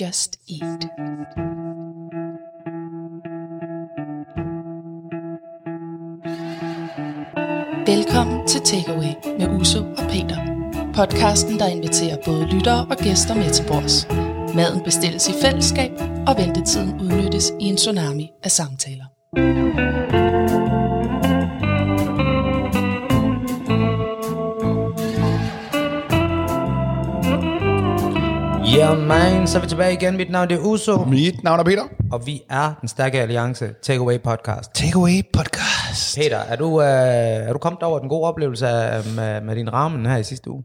Just Eat. Velkommen til Takeaway med Uso og Peter. Podcasten, der inviterer både lyttere og gæster med til bords. Maden bestilles i fællesskab, og ventetiden udnyttes i en tsunami af samtaler. Ja, man, så er vi tilbage igen. Mit navn det er Uso, Mit navn er Peter. og vi er den stærke alliance Takeaway Podcast. Takeaway podcast. Peter, er du, øh, er du kommet over den gode oplevelse af, med, med din ramen her i sidste uge?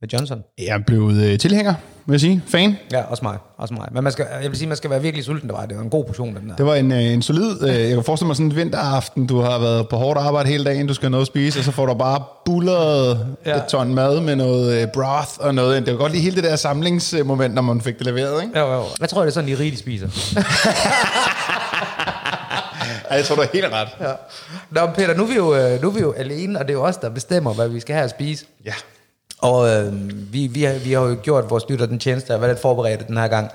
Med Johnson? Jeg er blevet øh, tilhænger, vil jeg sige. Fan. Ja, også mig. Også mig. Men man skal, jeg vil sige, man skal være virkelig sulten. Det var, det var en god portion, den der. Det var en, øh, en solid, øh, jeg kan forestille mig sådan en vinteraften, du har været på hårdt arbejde hele dagen, du skal have noget at spise, og så får du bare bulleret Ja. et ton mad med noget øh, broth og noget. Det var godt lige hele det der samlingsmoment, når man fik det leveret, ikke? Jo, jo. Hvad tror det er sådan, de rige de spiser? Ja, jeg tror, du er helt ret. ja. Nå, Peter, nu er, vi jo, øh, nu er vi jo alene, og det er jo os, der bestemmer, hvad vi skal have at spise. Ja. Og øh, vi, vi, har, vi har jo gjort vores lytter den tjeneste at være lidt forberedt den her gang,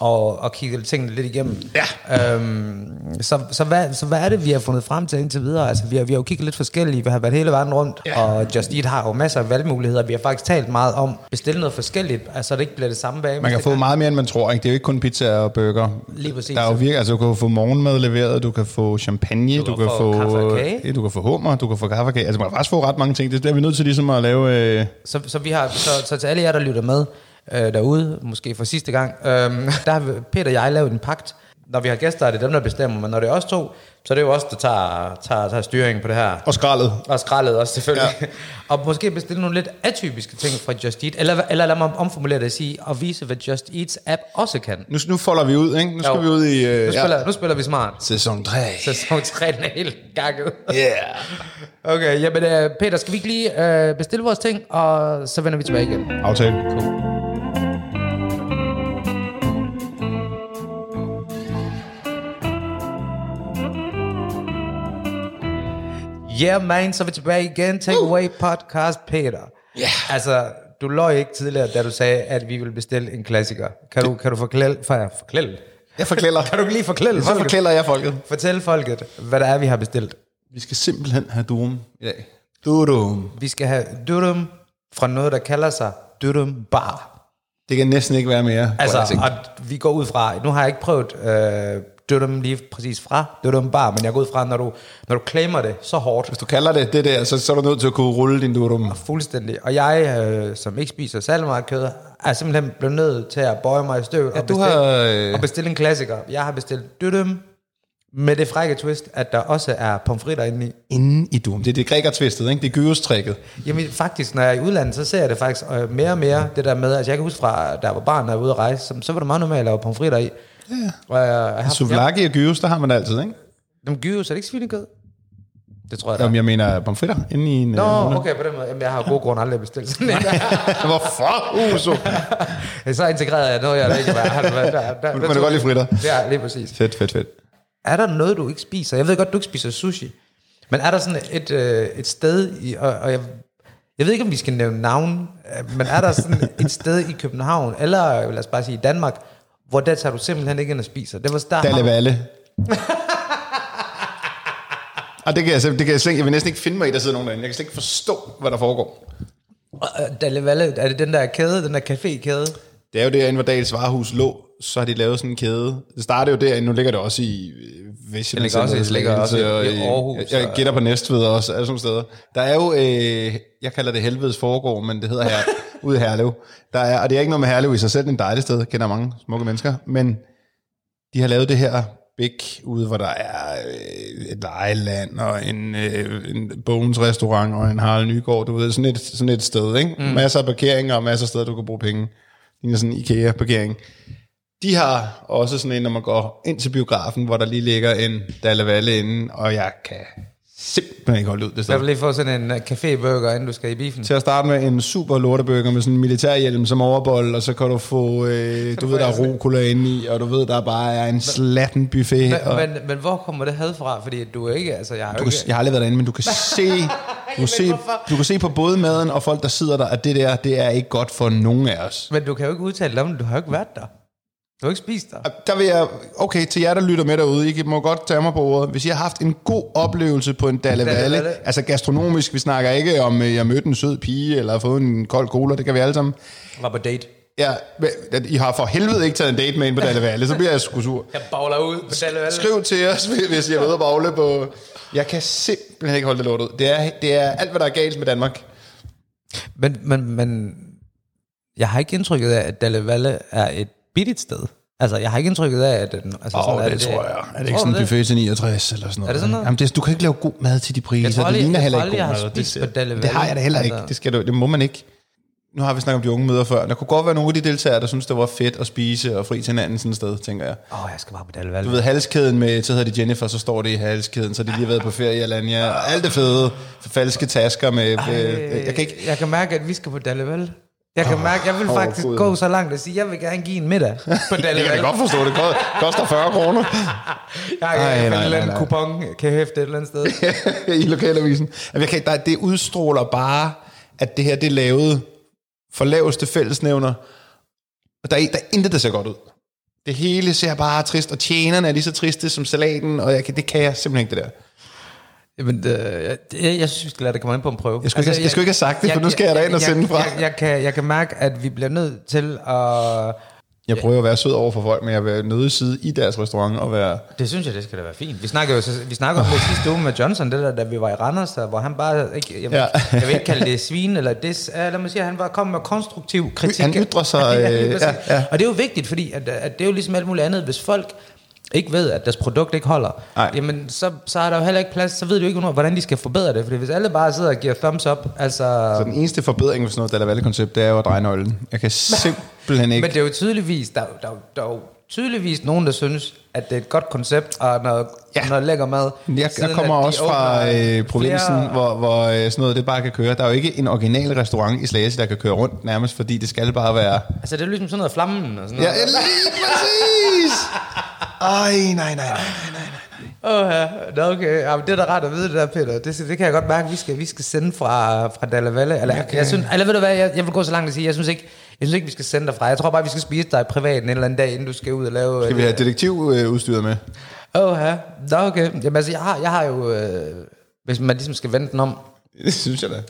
og, og kigget tingene lidt igennem. Ja. Øhm, så, så, hvad, så hvad er det, vi har fundet frem til indtil videre? Altså, vi har, vi har jo kigget lidt forskellige, vi har været hele vejen rundt, Ja. og Just Eat har jo masser af valgmuligheder. Vi har faktisk talt meget om at bestille noget forskelligt, altså det ikke bliver det samme bag. Man kan få meget mere, end man tror. Ikke? Det er jo ikke kun pizza og burger. Lige præcis. Der er jo virkelig, altså, du kan få morgenmad leveret, du kan få champagne, du, kan kan få få, kaffe du kan få hummer, du kan få kaffe og kage. Altså, man kan faktisk få ret mange ting. Det det er vi nødt til ligesom at lave... Øh, Så, så, vi har, så, så til alle jer, der lytter med øh, derude, måske for sidste gang, øh, der har Peter og jeg lavet en pagt. Når vi har gæster, er det dem, der bestemmer, men når det er os to, så er det jo os, der tager, tager, tager styringen på det her. og skraldet. Og skraldet også selvfølgelig. Ja. og måske bestille nogle lidt atypiske ting fra Just Eat. Eller, eller lad mig omformulere det og sige, og vise, hvad Just Eats app også kan. Nu, nu folder vi ud, ikke? Nu skal Jo. vi ud i... Øh, Nu spiller, nu spiller vi smart. Sæson 3. Sæson 3 den er helt gakket. Yeah. Okay, jamen uh, Peter, skal vi ikke lige uh, bestille vores ting, og så vender vi tilbage igen. Aftale. Cool. Yeah, man, så er vi tilbage igen. Take away podcast, Peter. Uh. Ja. Altså, du løj ikke tidligere, da du sagde, at vi ville bestille en klassiker. Kan du, kan du forklæde, for, forklæde? Jeg forklæder. Kan du lige forklæde Så folket? forklæder jeg folket. Fortæl folket, hvad det er, vi har bestilt. Vi skal simpelthen have durum i dag. Durum. Vi skal have durum fra noget, der kalder sig durum bar. Det kan næsten ikke være mere. Altså, og vi går ud fra, nu har jeg ikke prøvet øh, Dødum lige præcis fra Dødum Bar, men jeg går ud fra, når du, når du claimer det så hårdt, Hvis du kalder det det der, så, så er du nødt til at kunne rulle din durum. fuldstændig, og jeg, øh, som ikke spiser særlig meget kød, er simpelthen blevet nødt til at bøje mig i støv og, du bestille, har, øh, og bestille en klassiker. Jeg har bestilt Dødum med det frække twist, at der også er pomfritter inde i. Inden i durum. Det er det grækertvistet, ikke? Det er gyros-trækket. Jamen faktisk, når jeg er i udlandet, så ser jeg det faktisk øh, mere og mere, det der med, altså jeg kan huske fra, da jeg var barn, når jeg var ude at rejse, så, så var det meget normalt at lave pomfritter i. Ja. Og jeg, jeg har, Souvlaki og gyros, der har man altid, ikke? Dem gyros, er det ikke svinekød? Det tror jeg, Jamen, jeg mener pomfritter inde i en... Nå, øh, okay, på den måde. Jamen, jeg har jo god grund aldrig bestilt sådan en. Hvorfor, Uso? så integreret jeg noget, jeg ikke var. Der, der, der, Men du kan godt lide fritter. Ja, lige præcis. Fedt, fedt, fedt. Er der noget, du ikke spiser? Jeg ved godt, du ikke spiser sushi. Men er der sådan et, øh, et sted, i, og, og jeg, jeg ved ikke, om vi skal nævne navn, øh, men er der sådan et sted i København, eller lad os bare sige i Danmark, hvor der tager du simpelthen ikke ind og spiser? Det var der, Dalle Valle. Og det kan, jeg, det kan jeg, slet- jeg vil næsten ikke finde mig i, der sidder nogen derinde. Jeg kan slet ikke forstå, hvad der foregår. Dalle Valle, er det den der kæde, den der café-kæde? Det er jo derinde, hvor Dals Varehus lå, så har de lavet sådan en kæde. Det startede jo derinde, nu ligger det også i øh, Vestjylland. Det ligger også Center, ligger også i- og i Aarhus, Jeg, jeg gætter på Næstved også, alle sådan steder. Der er jo, øh, jeg kalder det helvedes foregår, men det hedder her, ude i Herlev. Der er, og det er ikke noget med Herlev i sig selv, det er en dejlig sted, kender mange smukke mennesker, men de har lavet det her bæk ude, hvor der er øh, et lejeland og en, øh, en Bones restaurant og en Harald Nygaard, du ved, sådan et, sådan et sted, ikke? Mm. Masser af parkeringer og masser af steder, du kan bruge penge. Det er sådan en IKEA-parkering. De har også sådan en, når man går ind til biografen, hvor der lige ligger en Dalle Valle inde, og jeg kan simpelthen ikke holde ud det Jeg sted. vil lige få sådan en uh, café-burger, inden du skal i biffen. Til at starte med en super lortebøger med sådan en militærhjelm som overbold, og så kan du få, øh, du ved, der er rucola inde i, og du ved, der bare er en slatten buffet. Men, og, men, men hvor kommer det had fra? Fordi du er ikke, altså jeg har du kan, ikke... jeg har aldrig været derinde, men du kan se, du kan se, du kan se på både maden og folk, der sidder der, at det der, det er ikke godt for nogen af os. Men du kan jo ikke udtale dig om du har jo ikke været der. Du har ikke spist der? Der vil jeg, okay, til jer, der lytter med derude, I må godt tage mig på ordet. Hvis I har haft en god oplevelse på en Dalle Valle, altså gastronomisk, vi snakker ikke om, øh, jeg mødte en sød pige, eller har fået en kold cola, det kan vi alle sammen. Var på date. Ja, at I har for helvede ikke taget en date med en på Dalle Valle, så bliver jeg sgu sur. Jeg bagler ud på Dalle Valle. Skriv til os, hvis jeg er ude og bagle på... Jeg kan simpelthen ikke holde det lort ud. Det er, det er alt, hvad der er galt med Danmark. Men, men, men jeg har ikke indtrykket af, at Dalle Valle er et billigt sted. Altså, jeg har ikke indtrykket af, at... den- Altså, Åh, sådan, oh, er det, det tror jeg. Er det ikke Tror sådan du en buffet til 69 eller sådan noget? Er det sådan noget? Jamen, det, du kan ikke lave god mad til de priser. Jeg tror det ligner jeg heller ikke god mad. Det, på Dalle det har jeg da heller ikke. Altså. Det, skal du, det må man ikke. Nu har vi snakket om de unge møder før. Der kunne godt være nogle af de deltagere, der synes, det var fedt at spise og fri til hinanden sådan et sted, tænker jeg. Åh, oh, jeg skal bare på Dalle. Du ved, halskæden med, så hedder det Jennifer, så står det i halskæden, så de lige har været på ferie i Alanya. Alt det fede, falske tasker med... med jeg kan ikke... jeg kan mærke, at vi skal på Dalle. Jeg kan mærke, jeg vil faktisk gå så langt og sige, jeg vil gerne give en middag på Dalle Jeg kan godt forstå, det ko- koster 40 kroner Jeg finde en eller anden kupon, kan jeg hæfte et eller andet sted. i lokalavisen. Jeg kan, der, det udstråler bare, at det her det er lavet for laveste fællesnævner. Og der er, der er intet, der ser godt ud. Det hele ser bare trist, og tjenerne er lige så triste som salaten, og jeg kan, det kan jeg simpelthen ikke, det der. Jamen, øh, jeg, jeg, jeg synes, vi skal lade det komme ind på en prøve. Altså, Jeg skulle ikke have- jeg skulle ikke have sagt det, for nu skal jeg derind og sende fra. Jeg, jeg, kan, jeg kan mærke, at vi bliver nødt til at... Jeg prøver at være sød over for folk, men jeg vil nødt sidde i deres restaurant og være... Det synes jeg, det skal da være fint. Vi snakkede jo så- vi snakkede om det sidste uge med Johnson, det der, da vi var i Randers, der, hvor han bare, ikke, jeg, vil, Ja. jeg vil ikke kalde det svin eller des, ja, lad mig sige, han var kommet med konstruktiv kritik. Han ytrer sig, ja, øh, ja, ja. Og det er jo vigtigt, fordi at, at det er jo ligesom alt muligt andet, hvis folk ikke ved, at deres produkt ikke holder, Nej. jamen så, så er der jo heller ikke plads, så ved jo ikke, hvordan de skal forbedre det, fordi hvis alle bare sidder og giver thumbs up, altså... Så den eneste forbedring for sådan noget Dalla Valle-koncept, det er jo at dreje nøglen. Jeg kan simpelthen ikke... Men det er jo tydeligvis, der, er jo- der, er der er jo tydeligvis nogen, der synes, at det er et godt koncept, og noget, Ja. ja. noget lækker mad. Jeg, jeg kommer også fra øh, provinsen, flere- hvor, hvor øh, sådan noget det bare kan køre. Der er jo ikke en original restaurant i Slagelse, der kan køre rundt nærmest, fordi det skal bare være... Altså, det er ligesom sådan noget flammen og sådan Ja, noget. lige præcis! Ej, nej, nej, nej. Åh, ja. Nå, okay. Ja, men det er da rart at vide det der, Peter. Det, det kan jeg godt mærke, vi skal, vi skal sende fra, fra Dalle Valle. Eller, okay. jeg synes, eller ved du hvad, jeg, jeg vil gå så langt at sige, jeg synes ikke, jeg synes ikke, vi skal sende derfra. Jeg tror bare, vi skal spise dig privat en eller anden dag, inden du skal ud og lave... Skal vi have detektivudstyret med? Åh, ja. Nå, okay. Jamen, altså, jeg har, jeg har jo... Øh, hvis man ligesom skal vente den om, Det synes jeg da.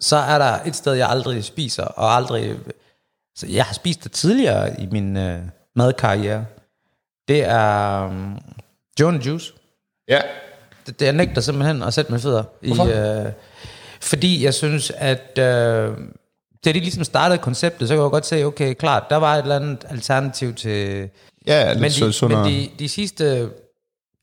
så er der et sted, jeg aldrig spiser, og aldrig... Så jeg har spist det tidligere i min øh, madkarriere. Det er um, Joan Juice. Ja. Det, det jeg nægter simpelthen at sætte mine fødder i. Øh, fordi jeg synes, at øh, da de ligesom startede konceptet, så kan jeg godt se, okay, klart, der var et eller andet alternativ til... Ja, Men, de, sundere. men de, de sidste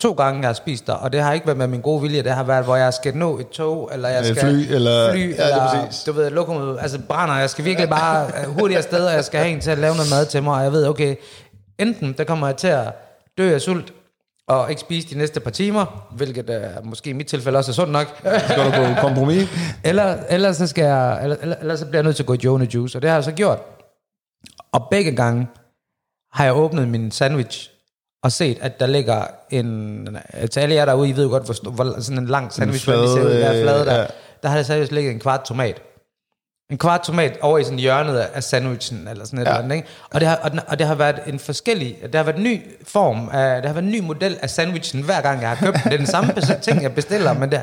to gange, jeg har spist der, og det har ikke været med min gode vilje, det har været, hvor jeg skal nå et tog, eller jeg Øh, skal fly, eller- fly, ja, det er eller du ved, lokomotiv, altså brænder, jeg skal virkelig bare øh, hurtigt afsted, og jeg skal have en til at lave noget mad til mig, og jeg ved, okay, enten der kommer jeg til at dø af sult, og ikke spise de næste par timer, hvilket er måske i mit tilfælde også er sundt nok, Skal du på kompromis? eller, eller, så skal jeg, eller, eller, eller så bliver jeg nødt til at gå i Jonah Juice, og det har jeg så gjort. Og begge gange har jeg åbnet min sandwich og set, at der ligger en... Til alle jer derude, I ved jo godt, hvor, hvor sådan en lang sandwich, flade, flade, ser ud, der er flade øh, der. Der har der seriøst ligget en kvart tomat. En kvart tomat over i sådan hjørnet af sandwichen, eller sådan et Ja. eller andet, ikke? Og det, har, og, den, og det har været en forskellig, det har været en ny form, af, det har været en ny model af sandwichen, hver gang jeg har købt den. Det er den samme ting, jeg bestiller, men det,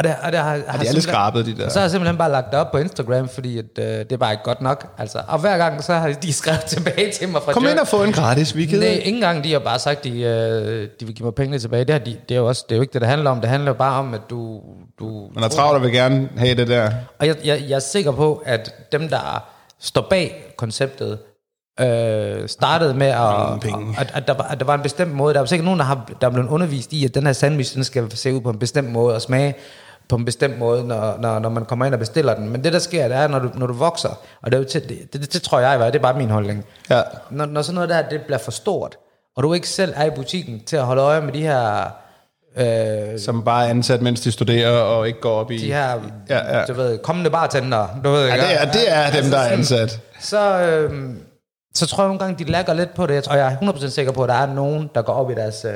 og det, og det har, har De er lidt simpelthen- skrabet, de der. så har jeg simpelthen bare lagt det op på Instagram, fordi at, øh, det er bare ikke godt nok. Altså. Og hver gang, så har de skrevet tilbage til mig fra Kom Joe- ind og få en gratis. Vi gider. Nej, ikke engang de har bare sagt, de, øh, de vil give mig pengene tilbage. Det, har de, det, er jo også, det er jo ikke det, det handler om. Det handler bare om, at du... du Man er travlt og vil gerne have det der. og jeg, jeg, jeg er sikker på, at dem, der står bag konceptet, øh, startede med, at, penge. at, at, der var, at der var en bestemt måde. Der var sikkert nogen, der, har, der er blevet undervist i, at den her sandwich den skal se ud på en bestemt måde og smage på en bestemt måde, når, når, når man kommer ind og bestiller den. Men det, der sker, det er, når du, når du vokser, og det, er jo til, det, det, det, tror jeg, det er bare min holdning. Ja. Når, når sådan noget der, det bliver for stort, og du ikke selv er i butikken til at holde øje med de her... Øh, Som bare er ansat, mens de studerer og ikke går op i... de her, Ja, ja. du ved, kommende bartender, du ved Ja, ikke? det er, det er dem, der er ansat. Så, øhm, så tror jeg nogle gange, de lægger lidt på det. Tror, jeg er 100% sikker på, at der er nogen, der går op i deres... Øh,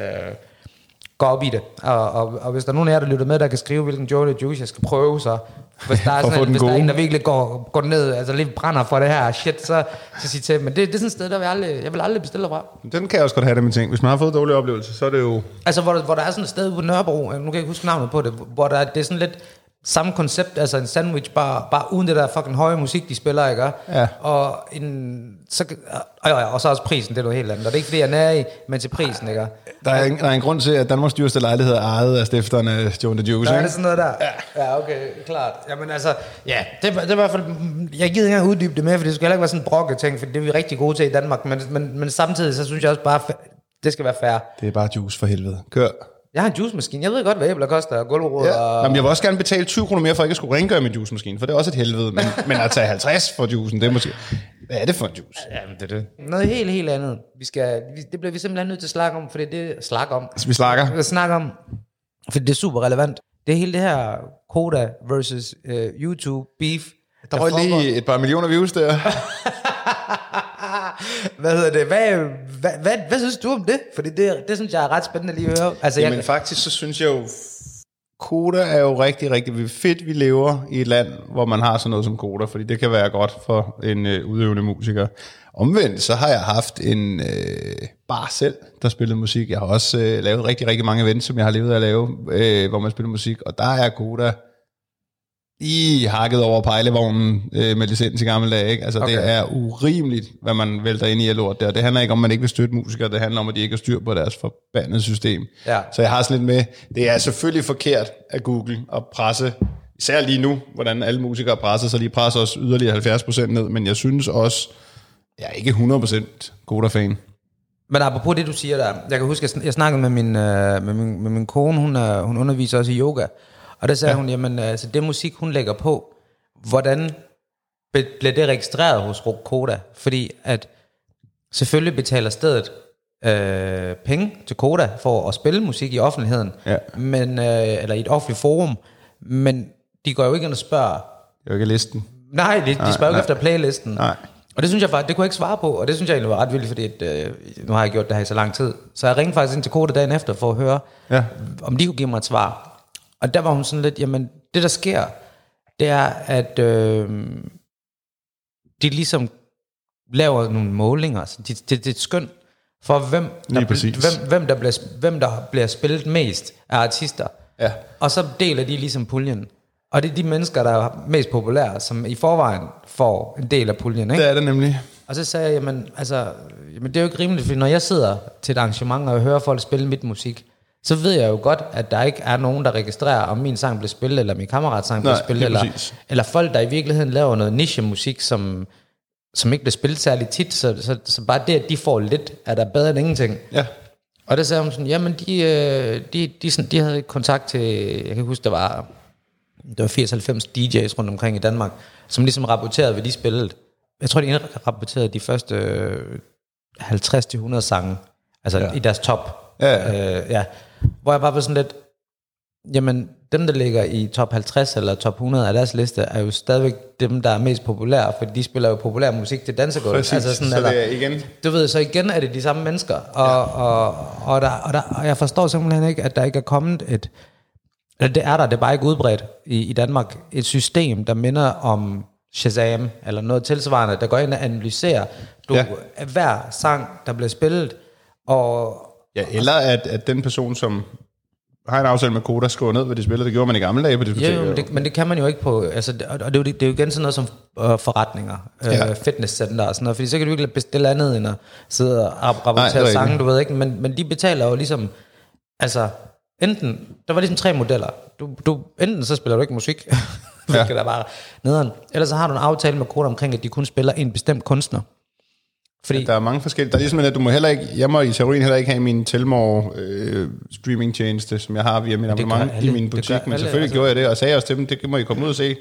går op i det. Og, og, og hvis der er nogen af jer, der lytter med, der kan skrive, hvilken Joe Juice jeg skal prøve, så Hvis der er, sådan, den hvis der er en, der virkelig går, går ned, altså lidt brænder for det her shit, så, så sig til. Men det, det er sådan et sted, der vil jeg aldrig, jeg vil aldrig bestille fra. Den kan jeg også godt have det med ting. Hvis man har fået en dårlig oplevelse, så er det jo... Altså, hvor der, hvor der er sådan et sted på Nørrebro, nu kan jeg ikke huske navnet på det, hvor der, er- det er sådan lidt samme koncept, altså en sandwich bare, bare uden det der fucking høje musik, de spiller, ikke? Ja. Og, en, så, og, og, og så også prisen, det er noget helt andet. Og det er ikke fordi, jeg er nær i, men til prisen, ikke? Der er, en, der er en grund til, at Danmarks dyreste lejlighed er ejet af stifteren af Joe the Juice, Så er det sådan noget der? Ja, ja okay, klart. Jamen altså, ja, det, det er i hvert fald, jeg gider ikke engang uddybe det mere, for det skal heller ikke være sådan en brokke ting, for det er vi rigtig gode til i Danmark, men, men, men samtidig, så synes jeg også bare, det skal være fair. Det er bare juice for helvede. Kør. Jeg har en juicemaskine, jeg ved godt, hvad æbler koster, og Ja. og... Jamen, jeg vil også gerne betale 20 kroner mere, for at jeg ikke skulle rengøre min juicemaskine, for det er også et helvede. Men, men at tage 50 for juicen, det er måske... Hvad er det for en juice? Jamen, det er det. Noget helt, helt andet. Vi skal, vi, det bliver vi simpelthen nødt til at snakke om, for det er det, snakke om. Vi snakker. Vi skal snakke om, for det er super relevant. Det er hele det her Koda versus uh, YouTube beef. Der var foregår- lige et par millioner views der. hvad hedder det? Hvad, hvad, hvad, hvad synes du om det? Fordi det, det synes jeg er ret spændende lige at høre. Altså, Jamen jeg, faktisk, så synes jeg jo, Koda er jo rigtig, rigtig fedt, vi lever i et land, hvor man har sådan noget som Koda, fordi det kan være godt for en øh, udøvende musiker. Omvendt, så har jeg haft en øh, bar selv, der spillede musik. Jeg har også øh, lavet rigtig, rigtig mange events, som jeg har levet af at lave, øh, hvor man spiller musik, og der er Koda i hakket over pejlevognen øh, med licens i gamle dage. Ikke? Altså, okay. Det er urimeligt, hvad man vælter ind i af lort der. Det handler ikke om, at man ikke vil støtte musikere, det handler om, at de ikke har styr på deres forbandede system. Ja. Så jeg har sådan lidt med, det er selvfølgelig forkert af Google at presse, især lige nu, hvordan alle musikere presser, så de presser os yderligere 70% ned, men jeg synes også, jeg er ikke 100% Koda-fan. men apropos det, du siger der. Jeg kan huske, jeg, sn- jeg snakkede med min, øh, med min, med min kone. Hun, er, hun underviser også i yoga. Og der sagde ja. hun, jamen, altså, det musik, hun lægger på, hvordan bliver det registreret hos Koda? Fordi at selvfølgelig betaler stedet øh, penge til Koda for at spille musik i offentligheden, Ja. men, øh, eller i et offentligt forum, men de går jo ikke ind og spørger, Jeg er jo ikke listen. Nej, de, de spørger jo nej. ikke efter playlisten. Nej. Og det synes jeg faktisk, det kunne jeg ikke svare på, og det synes jeg egentlig var ret vildt, fordi at, øh, nu har jeg gjort det her i så lang tid. Så jeg ringede faktisk ind til Koda dagen efter for at høre, Ja. om de kunne give mig et svar. Og der var hun sådan lidt, jamen det der sker, det er, at øh, de ligesom laver nogle målinger. Så det, det, det er et skøn for, hvem der, hvem, hvem, der bliver, hvem der bliver spillet mest af artister. Ja. Og så deler de ligesom puljen. Og det er de mennesker, der er mest populære, som i forvejen får en del af puljen. Ikke? Det er det nemlig. Og så sagde jeg, jamen, altså, jamen, det er jo ikke rimeligt, for når jeg sidder til et arrangement, og jeg hører folk spille mit musik, så ved jeg jo godt, at der ikke er nogen, der registrerer, om min sang bliver spillet, eller min kammerats sang Nej, spillet, eller, præcis. eller folk, der i virkeligheden laver noget niche-musik, som, som ikke bliver spillet særlig tit, så, så, så bare det, at de får lidt, er der bedre end ingenting. Ja. Og der sagde hun sådan, jamen de, øh, de, de, sådan, de havde kontakt til, jeg kan huske, der var, der var 80-90 DJ's rundt omkring i Danmark, som ligesom rapporterede, hvad de spillede. Jeg tror, de rapporterede de første øh, 50-100 sange, altså. Ja. i deres top. Ja, ja. Øh, ja. Hvor jeg bare var sådan lidt, jamen dem, der ligger i top 50 eller top 100 af deres liste, er jo stadigvæk dem, der er mest populære, fordi de spiller jo populær musik til dansegulv. Præcis. Altså sådan, så eller- det er igen... du ved, så igen er det de samme mennesker, og, ja. og, og, der, og, der, og jeg forstår simpelthen ikke, at der ikke er kommet et, eller det er der, det er bare ikke udbredt i, i Danmark, et system, der minder om Shazam, eller noget tilsvarende, der går ind og analyserer du. Ja. hver sang, der bliver spillet, og Ja, eller at, at den person, som har en aftale med Koda, skriver ned, hvad de spiller. Det gjorde man i gamle dage på Ja, diskoteker. jo, men, det, men det kan man jo ikke på, altså, det- og det er jo, det er jo igen sådan noget som øh, forretninger, øh, Ja. fitnesscenter og sådan noget, fordi så kan du ikke bestille andet end at sidde og rapportere er sange, du ved ikke, men, men de betaler jo ligesom, altså, enten, der var ligesom tre modeller, du, du, enten så spiller du ikke musik, hvilket ja. er bare nederen, eller så har du en aftale med koder omkring, at de kun spiller en bestemt kunstner. Fordi, Der er mange forskellige. Der er ligesom, at du må heller ikke, jeg må i teorien heller ikke have min Telmore øh, streaming tjeneste, som jeg har via min abonnement i min butik, men alle, selvfølgelig altså. gjorde jeg det, og sagde også til dem, det må I komme ud og se.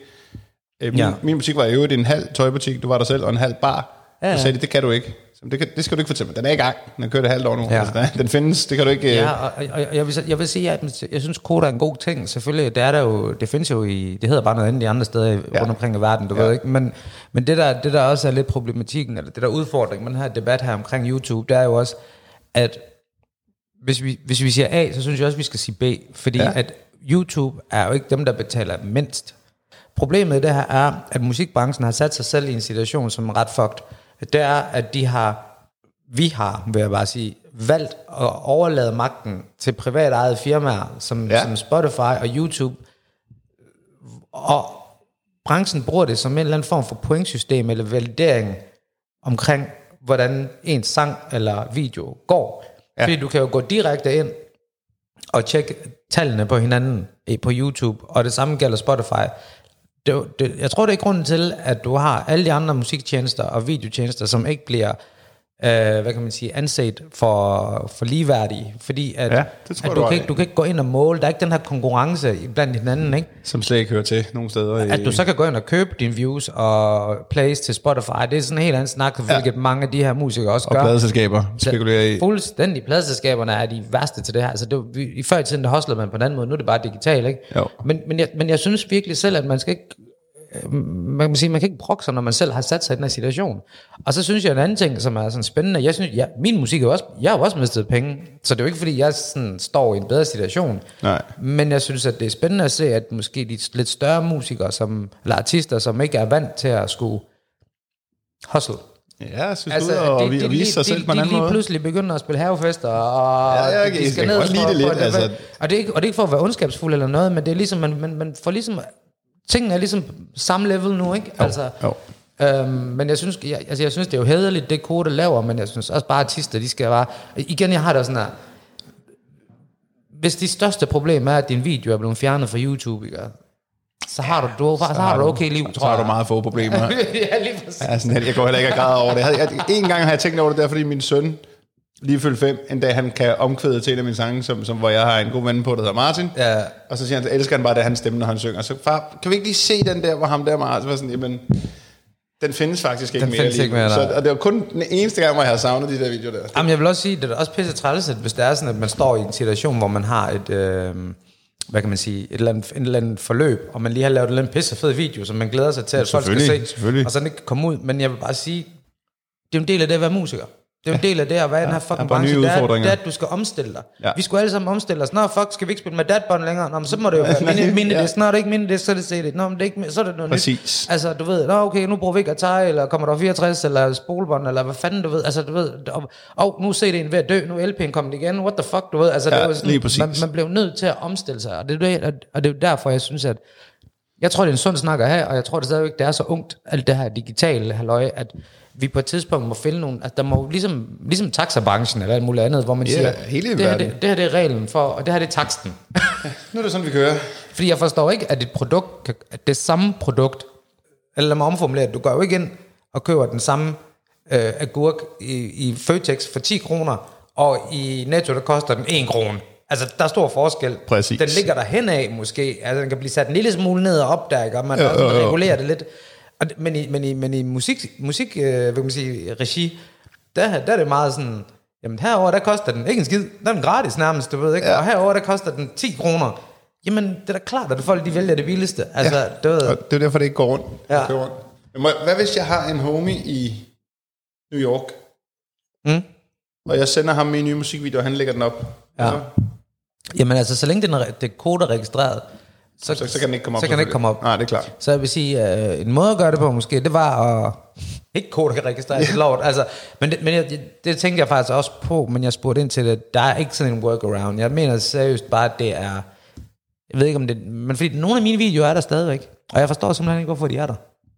Øh, min, Ja. min butik var i øvrigt en halv tøjbutik, du var der selv, og en halv bar. Ja, Ja. Så sagde de, det kan du ikke. Det, kan, det skal du ikke fortælle mig. Den er i gang. Den har kørt et halvt år nu. Ja. Altså, den, findes. Det kan du ikke... øh, Ja, og, og, og jeg, vil, jeg vil sige, at jeg synes, koder er en god ting. Selvfølgelig, det er der jo, det findes jo i, det hedder bare noget andet i andre steder ja. Rundt omkring i verden, du ja. Ved ikke. Men, men det, der, det der også er lidt problematikken, eller det der udfordring med den her debat her omkring YouTube, det er jo også, at hvis vi, hvis vi siger A, så synes jeg også, vi skal sige B. Fordi. Ja. at YouTube er jo ikke dem, der betaler mindst. problemet i det her er, at musikbranchen har sat sig selv i en situation, som er ret fucked. Det er, at de har, vi har, vil jeg bare sige, valgt at overlade magten til privat ejede firmaer, som, Ja. som Spotify og YouTube, og branchen bruger det som en eller anden form for pointsystem eller validering omkring, hvordan ens sang eller video går. Ja. Fordi du kan jo gå direkte ind og tjekke tallene på hinanden på YouTube, og det samme gælder Spotify. Det, det, jeg tror, det er grunden til, at du har alle de andre musiktjenester og videotjenester, som ikke bliver øh, hvad kan man sige, anset for, for ligeværdige, fordi at, Ja, det tror at du kan ikke, du kan ikke gå ind og måle, der er ikke den her konkurrence blandt hinanden, ikke? Som slet ikke hører til nogen steder. i- At du så kan gå ind og købe dine views og plays til Spotify, det er sådan en helt anden snak, hvilket mange af de her musikere også og gør. pladeselskaber spekulerer i. Fuldstændig. Pladselskaberne er de værste til det her. Altså, det var, vi- I før i tiden, der hustlede man på en anden måde. Nu er det bare digitalt, ikke? Jo. Men, men, jeg, men jeg synes virkelig selv, at man skal ikke man kan sige, man kan ikke brokke sig, når man selv har sat sig i den her situation. Og så synes jeg en anden ting, som er sådan spændende, jeg synes, ja, min musik er også, jeg har også mistet penge, så det er jo ikke fordi, jeg sådan står i en bedre situation. Nej. Men jeg synes, at det er spændende at se, at måske de lidt større musikere, som, eller artister, som ikke er vant til at skulle hustle, Ja, jeg synes altså, ud og, de, og de, vise sig de, selv de, på en de anden lige måde. pludselig begynder at spille havefester, og Ja, jeg- de jeg skal kan ned for- altså. Og det, er ikke, og det er ikke for at være ondskabsfuld eller noget, men det er ligesom, man, man, man får ligesom, tingene er ligesom samme level nu, ikke? Altså, jo. Øhm, men jeg synes, jeg, altså jeg synes, det er jo hederligt, det kode laver, men jeg synes også bare, artister, de skal bare... Igen, jeg har det sådan her... Hvis det største problem er, at din video er blevet fjernet fra YouTube, ikke? så har du, du, så, har du okay liv, Så tror har jeg. du meget få problemer. ja, lige præcis. Ja, sådan, jeg går heller ikke og græder over det. Jeg, jeg, en gang har jeg tænkt over det der, fordi min søn, lige fyldt fem, en dag han kan omkvæde til en af mine sange, som, som, hvor jeg har en god ven på, der hedder Martin. Ja. Og så siger han, at elsker han bare, det hans stemme, når han synger. Så far, kan vi ikke lige se den der, hvor ham der Martin var sådan, jamen, den findes faktisk ikke Den mere. findes lige ikke mere, så, og det var kun den eneste gang, hvor jeg har savnet de der videoer der. Jamen, jeg vil også sige, det er også pisse træls, at hvis det er sådan, at man står i en situation, hvor man har et, øh, hvad kan man sige, et eller, andet, et eller andet forløb, og man lige har lavet en eller anden pisse fed video, som man glæder sig til, at folk skal se, og så den ikke kan komme ud. Men jeg vil bare sige, det er en del af det at være musiker. Det er jo en del af det at være i den her fucking branche. Det er, det er, at du skal omstille dig. Ja. Ja. Vi skulle alle sammen omstille os. Nå, fuck, skal vi ikke spille med datbånd længere? Nå, men så må det jo være mini, mini ja. ja. Nå, det ikke mini det, så er det CD. Nå, men det er ikke, så er det noget Præcis. nyt. Altså, du ved, nå, okay, nu bruger vi ikke Atari, eller kommer der 64, eller spolebånd, eller hvad fanden, du ved. Altså, du ved, og, og nu er CD'en ved at dø, nu er LP'en kommet igen, what the fuck, du ved. Altså, Ja, det var sådan. Man, man blev nødt til at omstille sig, og det, er det, og det er derfor, jeg synes, at jeg tror, det er en sund snak at have, og jeg tror det stadigvæk, det er så ungt, alt det her digitale halløj, at vi på et tidspunkt må finde nogle, at der må ligesom, ligesom taxabranchen eller alt muligt andet, hvor man Ja, siger, hele det her, det, det her det er reglen for, og det her det er taksten. Nu er det sådan, vi kører. Fordi jeg forstår ikke, at et produkt, kan- at det samme produkt, eller lad mig omformulere, det, du går jo ikke ind og køber den samme øh, agurk i, i Føtex for 10 kroner, og i Netto, der koster den 1 krone. Altså, der er stor forskel. Præcis. Den ligger der hen af måske. Altså, den kan blive sat en lille smule ned og op der, ikke? Og man ja, også jo, jo. regulerer det lidt. Og, men, i, men, i, men i musik, musik øh, hvad kan man sige, regi, der, der er det meget sådan, jamen herover der koster den ikke en skid, der er den gratis nærmest, du ved ikke, Ja. og herover der koster den 10 kroner. Jamen, det er da klart, at folk de vælger det billigste. Altså, ja. du ved, Og det er derfor, det ikke går rundt. Ja. Kører rundt. Men må- Hvad hvis jeg har en homie i New York, Mm. og jeg sender ham min nye musikvideo, og han lægger den op? Ja. Så, Jamen altså, så længe den er, det kode er registreret, så, så, så kan den ikke komme op. så kan den ikke komme op. Nej, det er klart. Så jeg vil sige, øh, en måde at gøre det på måske, det var at... Ikke kode kan registrere det lort, altså, men, det, men jeg, det, det tænkte jeg faktisk også på, men jeg spurgte ind til det. Der er ikke sådan en workaround. Jeg mener seriøst bare, at det er... Jeg ved ikke om det... Men fordi nogle af mine videoer er der stadigvæk. Og jeg forstår simpelthen ikke, hvorfor de er der.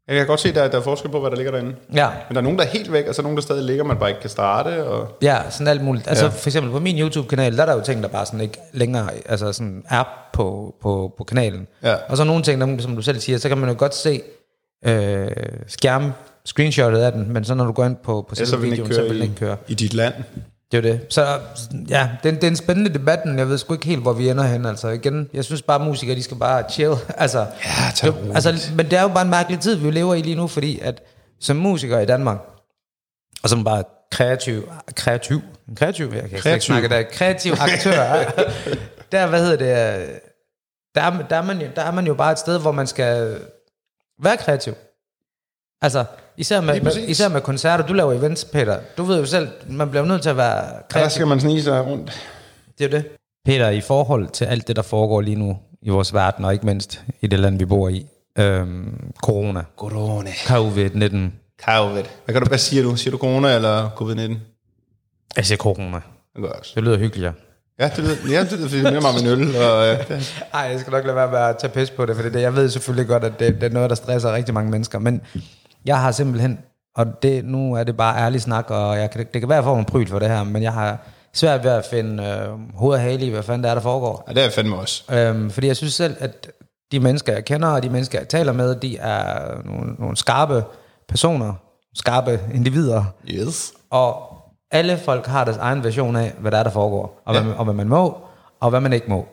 Jeg kan godt se, at der, der er forskel på, hvad der ligger derinde. Ja, Men der er nogen, der er helt væk, og så er nogen, der stadig ligger, man bare ikke kan starte. Og... Ja, sådan alt muligt. Altså Ja. ja. for eksempel på min YouTube-kanal, der er der jo ting, der bare sådan ikke længere altså sådan er på, på, på kanalen. Ja. Og så nogle ting, der, som du selv siger, så kan man jo godt se øh, skærm, screenshotet af den, men så når du går ind på, på Ja, selve så vil den videoen, så vil den ikke køre. i dit land. Det er det. Så ja, det, er- det er en spændende debat, men jeg ved sgu ikke helt, hvor vi ender hen. Altså igen, jeg synes bare, at musikere, de skal bare chill. Altså, Ja, tag det, altså, men det er jo bare en mærkelig tid, vi lever i lige nu, fordi at som musiker i Danmark, og som bare kreativ, kreativ, kreativ, jeg kan Kreativ. ikke snakke der, kreativ aktør, der, hvad hedder det, øh, der, er- der, er man jo, der er man jo bare et sted, hvor man skal være kreativ. Altså, især med, med, især med koncerter, du laver events, Peter, du ved jo selv, man bliver nødt til at være Og der kreativ. skal man snige sig rundt. Det er jo det. Peter, i forhold til alt det, der foregår lige nu i vores verden, og ikke mindst i det land, vi bor i, øhm, corona. Corona. COVID-19. Covid. Hvad, kan du, hvad siger du? Siger du corona eller covid-19? Jeg siger corona. Det gør jeg også. Det lyder hyggeligere. Ja, det lyder, ja, det lyder fordi det minder mig om en øl. Og, øh, Ej, jeg skal nok lade være med at tage pis på det, for det, jeg ved selvfølgelig godt, at det, det er noget, der stresser rigtig mange mennesker, men jeg har simpelthen, og det, nu er det bare ærlig snak, og jeg kan, det kan være, at jeg får en pryl for det her, men jeg har svært ved at finde øh, hoved og hale i, hvad fanden det er, der foregår. ja, det er fandme også. Øhm, fordi jeg synes selv, at de mennesker, jeg kender, og de mennesker, jeg taler med, de er nogle, nogle skarpe personer, skarpe individer, Yes. og alle folk har deres egen version af, hvad der er, der foregår, og, ja. hvad, man- og hvad man må, og hvad man ikke må.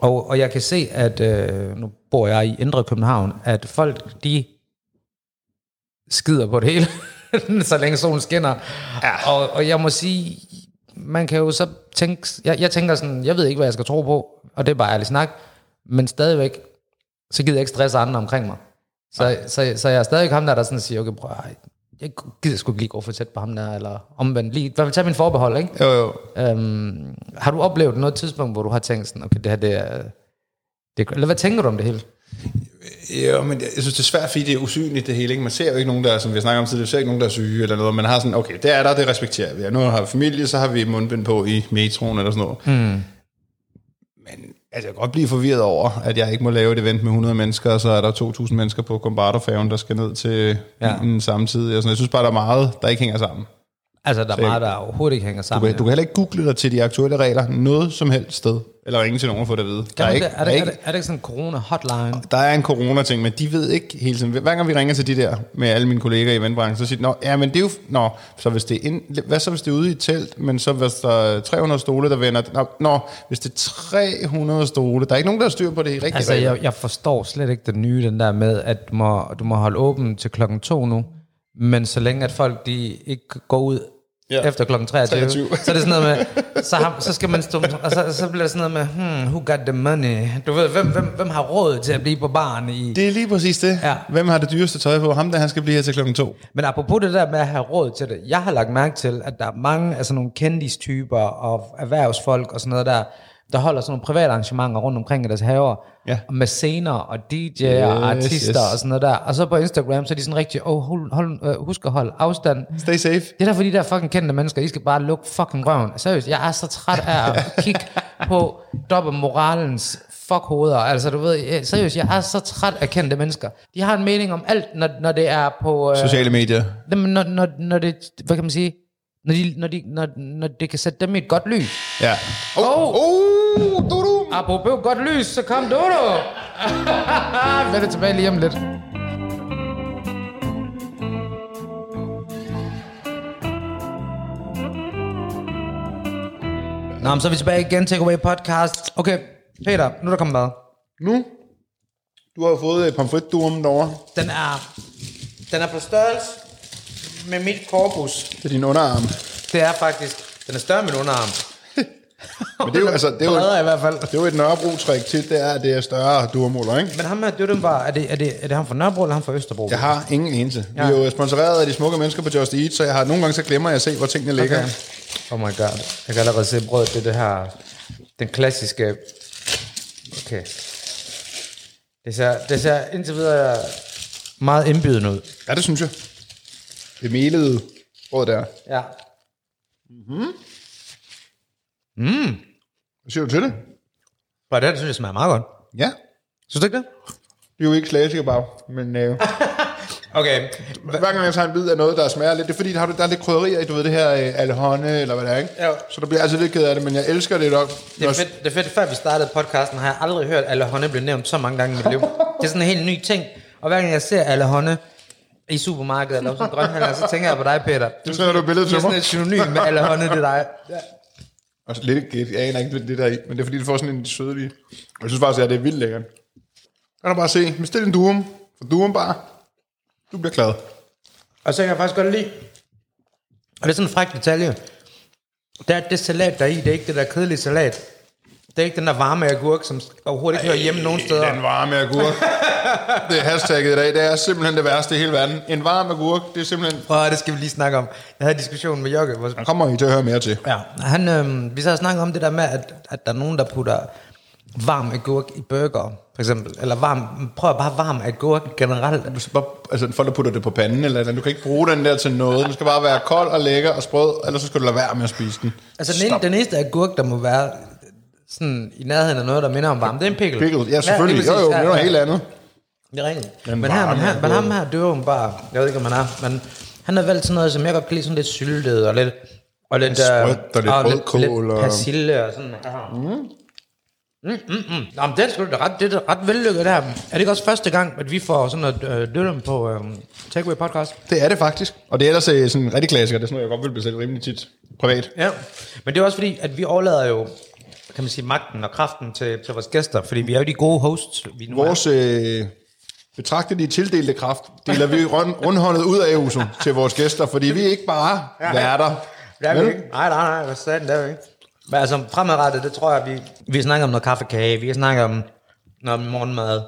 Og, og jeg kan se, at øh, nu bor jeg i Indre København, at folk, de skider på det hele, så længe solen skinner. Ja. Og, og jeg må sige, man kan jo så tænke, jeg, jeg tænker sådan, jeg ved ikke, hvad jeg skal tro på, og det er bare ærlig snak, men stadigvæk, så gider jeg ikke stresse andre omkring mig. Så, så, så jeg er stadig ham der, der sådan siger, okay, prøv, jeg gider sgu ikke lige gå for tæt på ham der, eller omvendt, lige, i hvert fald tage min forbehold, ikke? Jo, jo. Øhm, har du oplevet noget tidspunkt, hvor du har tænkt sådan, okay, det her, det er, det, eller hvad tænker du om det hele? Ja, men jeg synes, det er svært, fordi det er usynligt det hele. Ikke? Man ser jo ikke nogen, der, som vi har snakket om tidligere, ser ikke nogen, der er syge eller noget. Man har sådan, okay, det er der, det respekterer vi. Ja, nu har vi familie, så har vi mundbind på i metroen eller sådan noget. Mm. Men altså, jeg kan godt blive forvirret over, at jeg ikke må lave et event med 100 mennesker, og så er der 2.000 mennesker på Combardo-færgen, der skal ned til Ja. bilen samtidig. Og sådan. Jeg synes bare, der er meget, der ikke hænger sammen. Altså, der er meget, der overhovedet ikke hænger Du sammen. kan, du kan heller ikke google dig til de aktuelle regler noget som helst sted. Eller ringe til nogen og få det at vide. Der er, ikke, er, der, det, er er, ikke, det, er det ikke sådan en corona-hotline? der er en corona-ting, men de ved ikke hele tiden. Hver gang vi ringer til de der, med alle mine kollegaer i eventbranchen, så siger de, Nå, ja, men det er jo, nå, så hvis det er ind, hvad så hvis det er ude i et telt, men så hvis der er 300 stole, der vender, nå, nå, hvis det er 300 stole, der er ikke nogen, der har styr på det i rigtig Altså, jeg, jeg forstår slet ikke det nye, den der med, at du må, du må holde åben til klokken to nu, men så længe at folk de ikke går ud ja. Efter klokken 23, 23. så er det sådan noget med, så, har, så skal man stå, og så, så bliver det sådan noget med, hmm, who got the money? Du ved, hvem, hvem, hvem har råd til at blive på baren i... Det er lige præcis det. Ja. Hvem har det dyreste tøj på? Ham der, han skal blive her til klokken to. Men apropos det der med at have råd til det, jeg har lagt mærke til, at der er mange af sådan nogle kendistyper og erhvervsfolk og sådan noget der, der holder sådan nogle private arrangementer rundt omkring i deres haver, Ja. med scener og DJ'er og Yes, artister yes. og sådan noget der. Og så på Instagram, så er de sådan rigtig, oh, hold, hold, øh, husk at holde afstand. Stay safe. Det er der for de der fucking kendte mennesker, I skal bare lukke fucking røven. Seriøst, jeg er så træt af at kigge på dobbelt moralens fuckhoveder. Altså, du ved, seriøst, jeg er så træt af kendte mennesker. De har en mening om alt, når, når det er på... Øh, Sociale medier. Når, når, når det, hvad kan man sige, når, de, når, de, når, når det kan sætte dem i et godt lys. Ja. Oh. Oh, oh. Apropos godt lys, så kom Dodo. Vend det tilbage lige om lidt. Nå, men så er vi tilbage igen, Takeaway Podcast. Okay, Peter, nu er der kommet mad. Nu. Du har jo fået øh, pomfritdurum derovre. Den er, den er på størrelse med mit korpus. Det er din underarm. Det er faktisk, den er større end min underarm. Men det er jo, altså, det er jo, i hvert fald. det er jo et Nørrebro-træk til, det er, at det er større durmåler, ikke? Men ham her, det var, er det, er, det, er det ham fra Nørrebro, eller ham fra Østerbro? Jeg har ingen enelse. Vi Ja. er jo sponsoreret af de smukke mennesker på Just Eat, så jeg har nogle gange så glemmer jeg at se, hvor tingene ligger. Okay. Oh my god. Jeg kan allerede se brødet, det er det her, den klassiske, okay. Det ser, det ser indtil videre meget indbydende ud. Ja, det synes jeg. Det melede brød der. Ja. Hvad siger du til det? Og det synes jeg smager meget godt. Ja. Synes du ikke det? Det er jo ikke klassikerbag, men øh, Okay. hver gang jeg tager en bid af noget, der smager lidt, det er fordi, der, har, du- der er lidt krydderier i, du ved det her øh, alhonne, eller hvad det er, ikke? Ja. Så der bliver altid lidt ked af det, men jeg elsker det nok. Det er, fedt, det er fedt, før vi startede podcasten, har jeg aldrig hørt, at alle hånde blev nævnt så mange gange i mit liv. Det er sådan en helt ny ting. Og hver gang jeg ser alle hånde i supermarkedet eller en grønhandler, så tænker jeg på dig, Peter. Så sender du et billede Du til er sådan mig. et synonym med alle hånde, det er dig. Og lidt gæt. Jeg aner ikke det, det der i, men det er fordi, det får sådan en sødlig... Jeg synes faktisk, at det er vildt lækkert. Kan du bare se, bestil en durum, for durum bare. Du bliver glad. Og så kan jeg faktisk godt lide, og det er sådan en fræk detalje, der er det salat, der er i, det er ikke det der kedelige salat. Det er ikke den der varme agurk, som overhovedet ikke hører hjemme nogen steder. Den varme agurk. det er hashtagget i dag. Det er simpelthen det værste i hele verden. En varm agurk, det er simpelthen... Prøv, det skal vi lige snakke om. Jeg havde diskussion med Jokke, hvor kommer I til at høre mere til. Ja, han, øh, vi så snakket om det der med, at, at der er nogen, der putter varm agurk i burger. for eksempel. Eller varm, prøv bare varm agurk generelt. Du skal bare, altså folk, der putter det på panden, eller du kan ikke bruge den der til noget. Den skal bare være kold og lækker og sprød, eller så skal du lade være med at spise den. Altså den, ene, den eneste agurk, der må være sådan i nærheden af noget, der minder om varme, det er en pickle. Pickles, ja selvfølgelig. Ja, jo, jo, det er noget helt andet. Det er rigtigt. Den Men, her, men, her, men ham her døver bare, jeg ved ikke, om han er, men han har valgt sådan noget, som jeg godt kan lide, sådan lidt syltet og lidt, og lidt, Sprødt og lidt og rødkål lidt og- persille og sådan her. Mm. Mm, mm, mm. Nå, men det er sgu da ret, det er ret vellykket der. Er det ikke også første gang, at vi får sådan noget øh, dødem på øh, Takeaway Podcast? Det er det faktisk. Og det er ellers øh, sådan en rigtig klassiker. Det er sådan noget, jeg godt vil bestille rimelig tit privat. Ja, men det er også fordi, at vi overlader jo, kan man sige, magten og kraften til, til vores gæster, fordi vi er jo de gode hosts, vi nu er. Vores øh, betragtelige tildelte kraft deler vi rund, rundhåndet ud af Uso til vores gæster, fordi vi er ikke bare værter. Det er vi ikke. Nej, nej, nej, hvad sagde den, det er vi ikke. Men altså fremadrettet, det tror jeg, vi, vi snakker om noget kaffekage, vi kan snakke om noget morgenmad.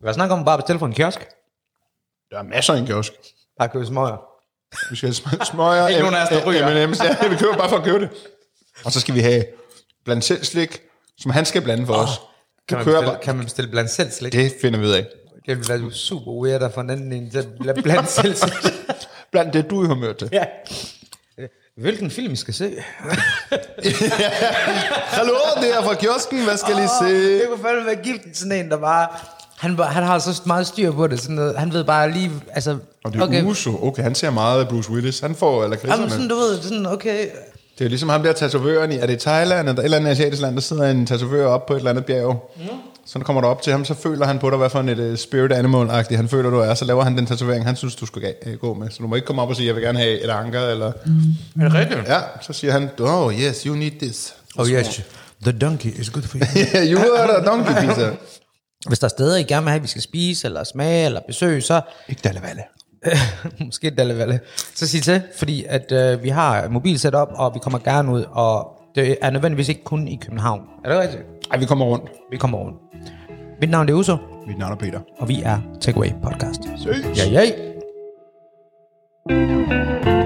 Vi kan snakke om bare at bestille fra en kiosk. Der er masser i en kiosk. Bare købe smøger. Vi skal have sm- smøger, Ikke nogen af os, der ryger. M&M's. Ja, vi køber bare for at købe det. Og så skal vi have blandt selv slik, som han skal blande for os. Kan Du man, kører bestille, bare. kan man bestille blandt selv slik? Det, finder vi ud af. det vil være super weird at få en anden en til at lade blandt selv slik. Blandt det, du er i humør til. ja. Hvilken film skal se? Hallo, det er fra kiosken. Hvad skal I se? Det kunne fandme være gift sådan en, der bare... Han, han har så meget styr på det, sådan noget. Han ved bare lige, altså... Og det er okay. Uso. Okay, han ser meget af Bruce Willis. Han får eller Jamen sådan, du ved, sådan, okay... Det er ligesom ham der tatovøren i, er det Thailand eller et eller andet asiatisk land, der sidder en tatovør op på et eller andet bjerg. Mm. Så når kommer du op til ham, så føler han på dig, hvad for et uh, spirit animal-agtigt han føler, du er. Så laver han den tatovering, han synes, du skal øh, gå med. Så du må ikke komme op og sige, jeg vil gerne have et anker, eller... Er det rigtigt? Ja, så siger han, oh yes, you need this. Oh yes, the donkey is good for you. you are a donkey pizza. Hvis der er steder, I gerne vil have, at vi skal spise, eller smage, eller besøge, så ikke Dalle Valle. måske Dalle så sig til, fordi at øh, vi har mobil setup, og vi kommer gerne ud, og det er nødvendigvis ikke kun i København. Er det rigtigt? Ej, vi kommer rundt. Vi kommer rundt. Mit navn er Uso, Mit navn er Peter. og vi er Takeaway Podcast. Ses. Ja, ja.